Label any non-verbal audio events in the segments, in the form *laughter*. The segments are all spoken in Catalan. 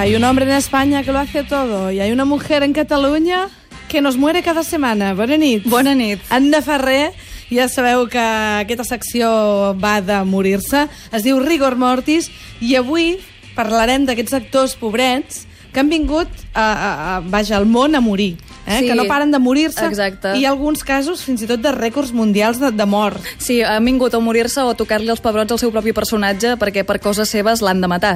Hay un hombre en España que lo hace todo y hay una mujer en Catalunya que nos muere cada setmana. Bona nit. Bona nit. Anna Ferrer, ja sabeu que aquesta secció va de morir-se. Es diu Rigor Mortis i avui parlarem d'aquests actors pobrets que han vingut a, a, a, vaja, al món a morir. Eh? Sí. que no paren de morir-se Exacte. i alguns casos fins i tot de rècords mundials de, de mort. Sí, han vingut a morir-se o a tocar-li els pebrots al seu propi personatge perquè per coses seves l'han de matar.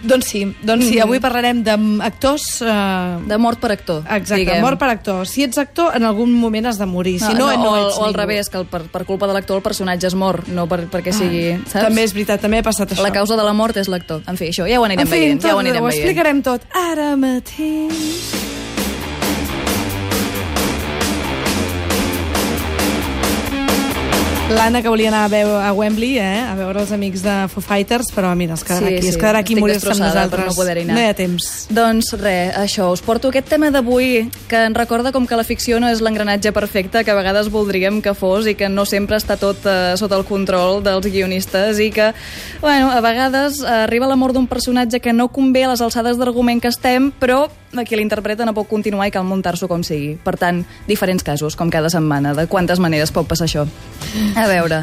Doncs sí, doncs sí, avui parlarem d'actors... Eh, De mort per actor, Exacte, diguem. mort per actor. Si ets actor, en algun moment has de morir. Si no, no, o, ets o al revés, que el, per, per culpa de l'actor el personatge es mor, no per, perquè sigui... Saps? També és veritat, també ha passat això. La causa de la mort és l'actor. En fi, això ja ho anirem en fi, veient. tot, ja ho anirem ho veient. explicarem tot ara mateix. L'Anna que volia anar a, veu, a Wembley, eh? a veure els amics de Foo Fighters, però mira, es quedarà Sí, aquí, es sí, quedarà aquí estic morir-se amb nosaltres. no. No hi ha temps. Doncs res, això, us porto aquest tema d'avui que ens recorda com que la ficció no és l'engranatge perfecte que a vegades voldríem que fos i que no sempre està tot eh, sota el control dels guionistes i que, bueno, a vegades eh, arriba la mort d'un personatge que no convé a les alçades d'argument que estem, però a qui l'interpreta no pot continuar i cal muntar-s'ho com sigui. Per tant, diferents casos, com cada setmana. De quantes maneres pot passar això? A veure,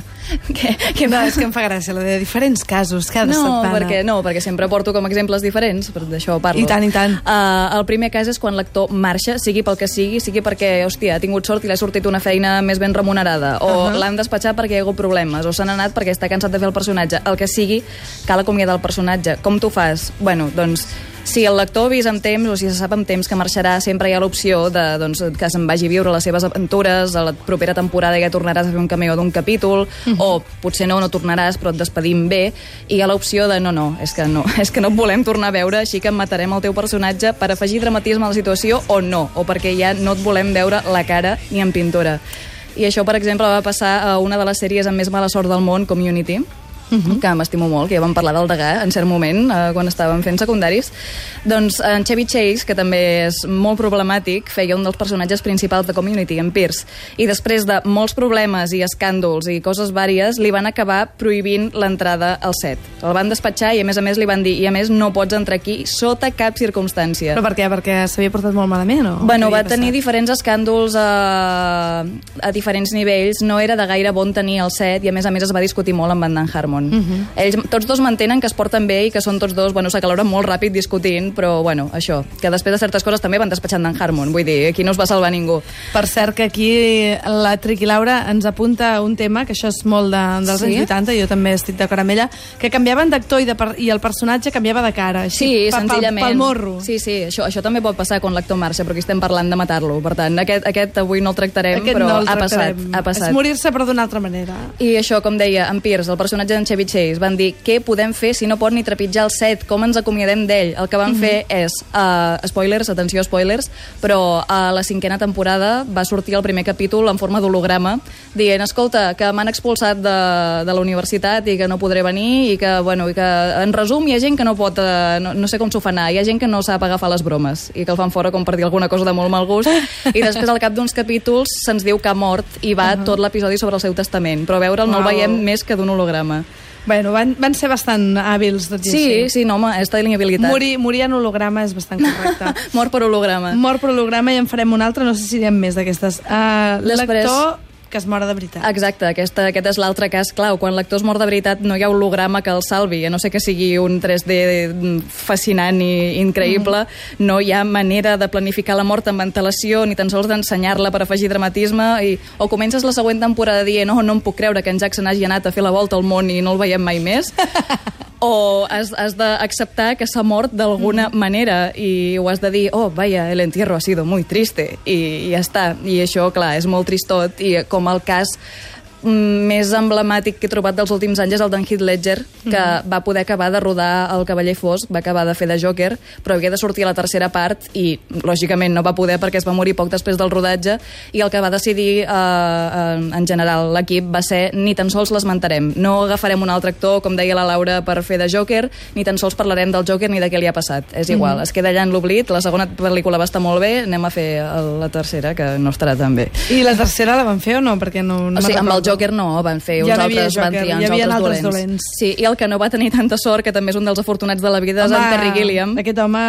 què, què No, és que em fa gràcia, la de diferents casos cada no, setmana. perquè, no, perquè sempre porto com exemples diferents, però d'això parlo. I tant, i tant. Uh, el primer cas és quan l'actor marxa, sigui pel que sigui, sigui perquè, hòstia, ha tingut sort i l'ha sortit una feina més ben remunerada, o Uh-huh. l'han despatxat perquè hi ha hagut problemes, o s'han anat perquè està cansat de fer el personatge. El que sigui, cal acomiadar el personatge. Com tu fas? Bueno, doncs, si el lector avisa amb temps o si se sap amb temps que marxarà, sempre hi ha l'opció de, doncs, que se'n vagi a viure les seves aventures, a la propera temporada ja tornaràs a fer un cameo d'un capítol, o potser no, no tornaràs, però et despedim bé, i hi ha l'opció de no, no, és que no, *laughs* és que no et volem tornar a veure, així que matarem el teu personatge per afegir dramatisme a la situació o no, o perquè ja no et volem veure la cara ni en pintura. I això, per exemple, va passar a una de les sèries amb més mala sort del món, Community, uh -huh. que m'estimo molt, que ja vam parlar del Degà en cert moment, eh, quan estàvem fent secundaris. Doncs en Chevy Chase, que també és molt problemàtic, feia un dels personatges principals de Community, en Pierce. I després de molts problemes i escàndols i coses vàries, li van acabar prohibint l'entrada al set. El van despatxar i, a més a més, li van dir i, a més, no pots entrar aquí sota cap circumstància. Però per què? Perquè s'havia portat molt malament, o? Bueno, va tenir passat? diferents escàndols a, a diferents nivells, no era de gaire bon tenir el set i a més a més es va discutir molt amb Van Dan Harmon. Uh Mhm. -huh. Ells tots dos mantenen que es porten bé i que són tots dos, bueno, s'acaloren molt ràpid discutint, però bueno, això, que després de certes coses també van despatxant Dan Harmon, vull dir, aquí no es va salvar ningú. Per cert, que aquí la Triqui Laura ens apunta un tema, que això és molt de, dels Sí? anys 80, jo també estic d'acord amb ella, que canviaven d'actor i, de per, i el personatge canviava de cara. Així, Sí, pa- senzillament. Pel, pel morro. Sí, sí, això, això també pot passar quan l'actor marxa, però aquí estem parlant de matar-lo. Per tant, aquest, aquest avui no el tractarem, Aquest però no el ha passat, tractarem. ha passat. És morir-se, però d'una altra manera. I això, com deia, en Pierce, el personatge d'en Chevy Chase, van dir què podem fer si no pot ni trepitjar el set, com ens acomiadem d'ell. El que van fer és, uh, spoilers, atenció, spoilers, però a la cinquena temporada va sortir el primer capítol en forma d'holograma, dient, escolta, que m'han expulsat de, de la universitat i que no podré venir i que, bueno, i que en resum hi ha gent que no pot, uh, no, no sé com s'ho fa anar, hi ha gent que no sap agafar les bromes i que el fan fora com per dir alguna cosa de molt mal gust i després al cap d'uns capítols se'ns diu que ha mort i va uh -huh. tot l'episodi sobre el seu testament, però veure'l no el veiem més que d'un holograma. Bueno, van, van ser bastant hàbils, tot i Sí, així. sí, no, home, és tenibilitat. Morir, morir en holograma és bastant correcte. *laughs* Mort per holograma. Mort per holograma i en farem un altre, no sé si direm més d'aquestes. Uh, L'actor que es mora de veritat. Exacte, aquesta, aquest és l'altre cas clau. Quan l'actor es mor de veritat no hi ha holograma que el salvi, a no sé que sigui un 3D fascinant i increïble, mm. no hi ha manera de planificar la mort amb antelació ni tan sols d'ensenyar-la per afegir dramatisme i, o comences la següent temporada dient oh, no em puc creure que en Jackson hagi anat a fer la volta al món i no el veiem mai més *laughs* o has, has d'acceptar que s'ha mort d'alguna mm. manera i ho has de dir, oh, vaya, el entierro ha sido muy triste, i, i ja està. I això, clar, és molt tristot, i com el cas més emblemàtic que he trobat dels últims anys és el d'en Heath Ledger, que mm. va poder acabar de rodar El cavaller fosc, va acabar de fer de Joker, però havia de sortir a la tercera part i, lògicament, no va poder perquè es va morir poc després del rodatge i el que va decidir, eh, en, en general, l'equip va ser ni tan sols l'esmentarem. No agafarem un altre actor, com deia la Laura, per fer de Joker, ni tan sols parlarem del Joker ni de què li ha passat. És igual, mm. es queda allà en l'oblit, la segona pel·lícula va estar molt bé, anem a fer el, la tercera, que no estarà tan bé. I la tercera la van fer o no? Perquè no, no o sigui, amb el recordo. Joker no, van fer uns Ja altres, van Joker, triar hi uns altres altres dolents. dolents. Sí, i el que no va tenir tanta sort, que també és un dels afortunats de la vida, és en Terry Gilliam. Aquest home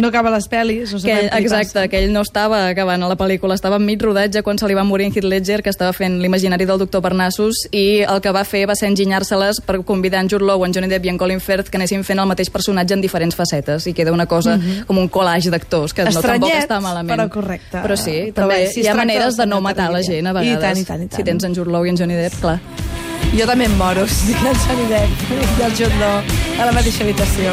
no acaba les pel·lis, no sé que exacte, que ell no estava acabant a la pel·lícula, estava en mig rodatge quan se li va morir en Heath Ledger, que estava fent l'imaginari del doctor Parnassus, i el que va fer va ser enginyar-se-les per convidar en Jude Law, en Johnny Depp i en Colin Firth que anessin fent el mateix personatge en diferents facetes, i queda una cosa com un collage d'actors, que no tampoc està malament. però correcte. Però sí, Però també bé, si hi ha maneres de no matar la gent a Gilliam. I vegades. tant, i tant, i tant. Si tens en Jude Law i en Johnny Depp, clar. Jo també em moro, *laughs* si tinc el Johnny Depp i el Jude Law a la mateixa habitació.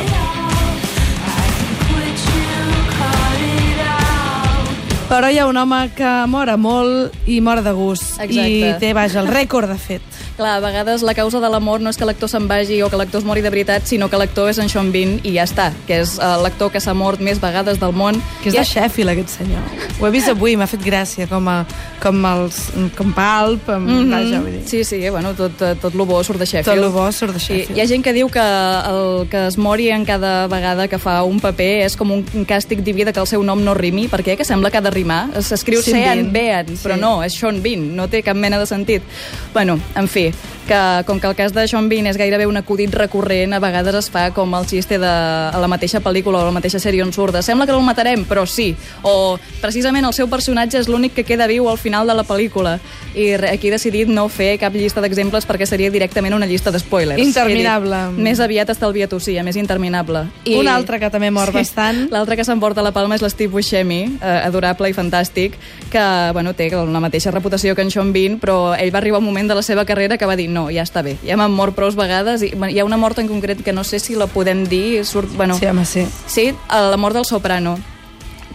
Però hi ha un home que mora molt i mor de gust. Exacte. I té, vaja, el rècord de fet. Clar, a vegades la causa de l'amor no és que l'actor se'n vagi o que l'actor es mori de veritat, sinó que l'actor és en Sean Bean i ja està, que és uh, l'actor que s'ha mort més vegades del món. Que és I de Sheffield, aquest senyor. Ho he vist avui, m'ha fet gràcia, com, a, com, els, com Palp, amb, mm. -hmm. vaja, vull dir. Sí, sí, bueno, tot, eh, tot lo bo surt de Sheffield. Tot lo bo surt de I Sheffield. hi ha gent que diu que el que es mori en cada vegada que fa un paper és com un càstig diví de que el seu nom no rimi, perquè que sembla que ha de rimar. S'escriu Sean Bean. Bean, Sí. però no, és Sean Bean, no té cap mena de sentit. Bueno, en fi, que com que el cas de Sean Bean és gairebé un acudit recurrent, a vegades es fa com el xiste de a la mateixa pel·lícula o a la mateixa sèrie on surt de sembla que no el matarem, però sí. O precisament el seu personatge és l'únic que queda viu al final de la pel·lícula. I aquí he decidit no fer cap llista d'exemples perquè seria directament una llista de spoilers. Interminable. Dit, més aviat estalvia-t'ho, sí, més interminable. I... Un altre que també mor bastant. L'altre que s'emporta la palma és l'Steve Buscemi, eh, adorable i fantàstic, que bueno, té la mateixa reputació que en Sean Bean, però ell va arribar un moment de la seva carrera que va dir no, ja està bé, ja m'han mort prou vegades i bueno, hi ha una mort en concret que no sé si la podem dir, surt, bueno, Sí, home, sí. Sí, a la mort del Soprano.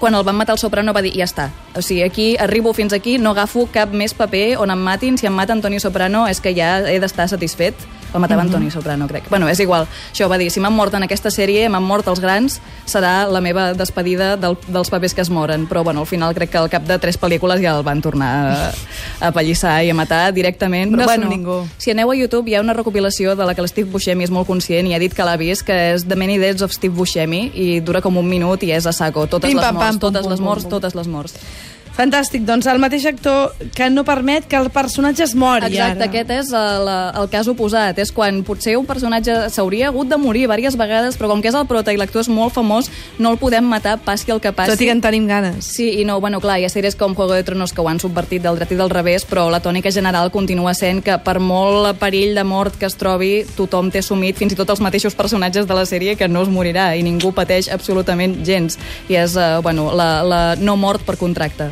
Quan el van matar el Soprano va dir, ja està. O sigui, aquí arribo fins aquí, no agafo cap més paper on em matin. Si em mata Antoni Soprano és que ja he d'estar satisfet. El matava Antoni Soprano, crec. Bueno, és igual. Això va dir, si m'han mort en aquesta sèrie, m'han mort els grans, serà la meva despedida del, dels papers que es moren. Però, bueno, al final crec que al cap de tres pel·lícules ja el van tornar a, a pallissar i a matar directament. Però, No bueno, ningú. si aneu a YouTube hi ha una recopilació de la que l'Steve Buscemi és molt conscient i ha dit que l'ha vist, que és The Many Deaths of Steve Buscemi i dura com un minut i és a saco. Totes Pim, les pam, morts, pam, pum, totes pum, les pum, morts, pum. totes les morts. Fantàstic, doncs el mateix actor que no permet que el personatge es mori Exacte, ara. aquest és el, el cas oposat. És quan potser un personatge s'hauria hagut de morir diverses vegades, però com que és el prota i l'actor és molt famós, no el podem matar, passi el que passi. Tot i que en tenim ganes. Sí, i no, bueno, clar, hi ha sèries com Juego de Tronos que ho han subvertit del dret i del revés, però la tònica general continua sent que per molt perill de mort que es trobi, tothom té assumit, fins i tot els mateixos personatges de la sèrie, que no es morirà i ningú pateix absolutament gens. I és, eh, bueno, la, la no mort per contracte.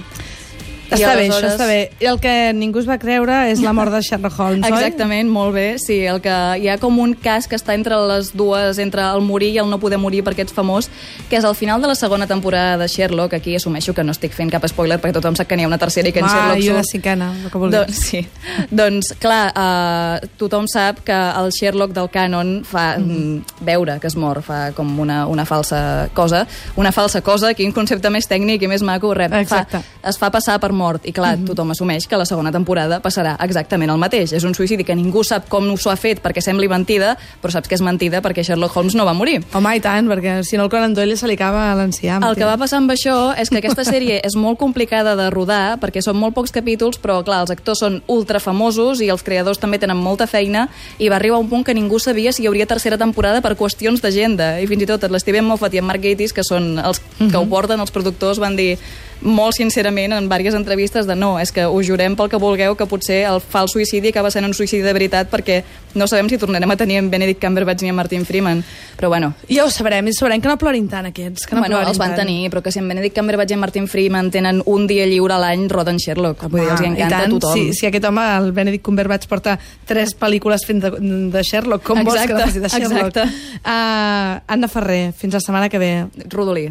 Està bé, això està bé. I el que ningú es va creure és la mort de Sherlock Holmes, oi? Exactament, molt bé. Sí, el que hi ha com un cas que està entre les dues, entre el morir i el no poder morir perquè ets famós, que és al final de la segona temporada de Sherlock, aquí assumeixo que no estic fent cap spoiler perquè tothom sap que n'hi ha una tercera i que en Ah, Sherlock i una cinquena, el que vulguis. Doncs, sí. doncs, clar, uh, tothom sap que el Sherlock del canon fa mm. veure que es mor, fa com una, una falsa cosa. Una falsa cosa, quin concepte més tècnic i més maco, rep. Exacte. Fa, es fa passar per mort. I clar, tothom assumeix que la segona temporada passarà exactament el mateix. És un suïcidi que ningú sap com s'ho ha fet perquè sembli mentida, però saps que és mentida perquè Sherlock Holmes no va morir. Home, i tant, perquè si no el Conan Doyle se li acaba l'enciam. El que va passar amb això és que aquesta sèrie és molt complicada de rodar perquè són molt pocs capítols, però clar, els actors són ultra famosos i els creadors també tenen molta feina i va arribar un punt que ningú sabia si hi hauria tercera temporada per qüestions d'agenda. I fins i tot l'Steven Moffat i en Mark Gatiss, que són els que ho porten, els productors, van dir molt sincerament en diverses entrevistes de no, és que us jurem pel que vulgueu que potser el fals suïcidi acaba sent un suïcidi de veritat perquè no sabem si tornarem a tenir en Benedict Cumberbatch ni en Martin Freeman. Però bueno, Ja ho sabrem, i sabrem que no plorin tant aquests, que no bueno, plorin els van tant. tenir, però que si en Benedict Cumberbatch i en Martin Freeman tenen un dia lliure a l'any, roden Sherlock. Vull dir, els hi Ah, encanta tant, a tothom. Si, si aquest home, el Benedict Cumberbatch, porta tres pel·lícules fent de, de Sherlock, com vols que Exacte, no faci de Sherlock? exacte. Uh, Anna Ferrer, fins la setmana que ve. Rodolí.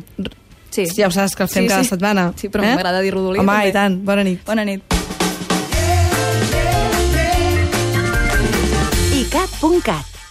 Sí. Ja ho saps que el fem Sí, cada sí. setmana. Sí, però m'agrada dir Rodolí, Home, també. i tant. Bona nit. Bona nit. icat.cat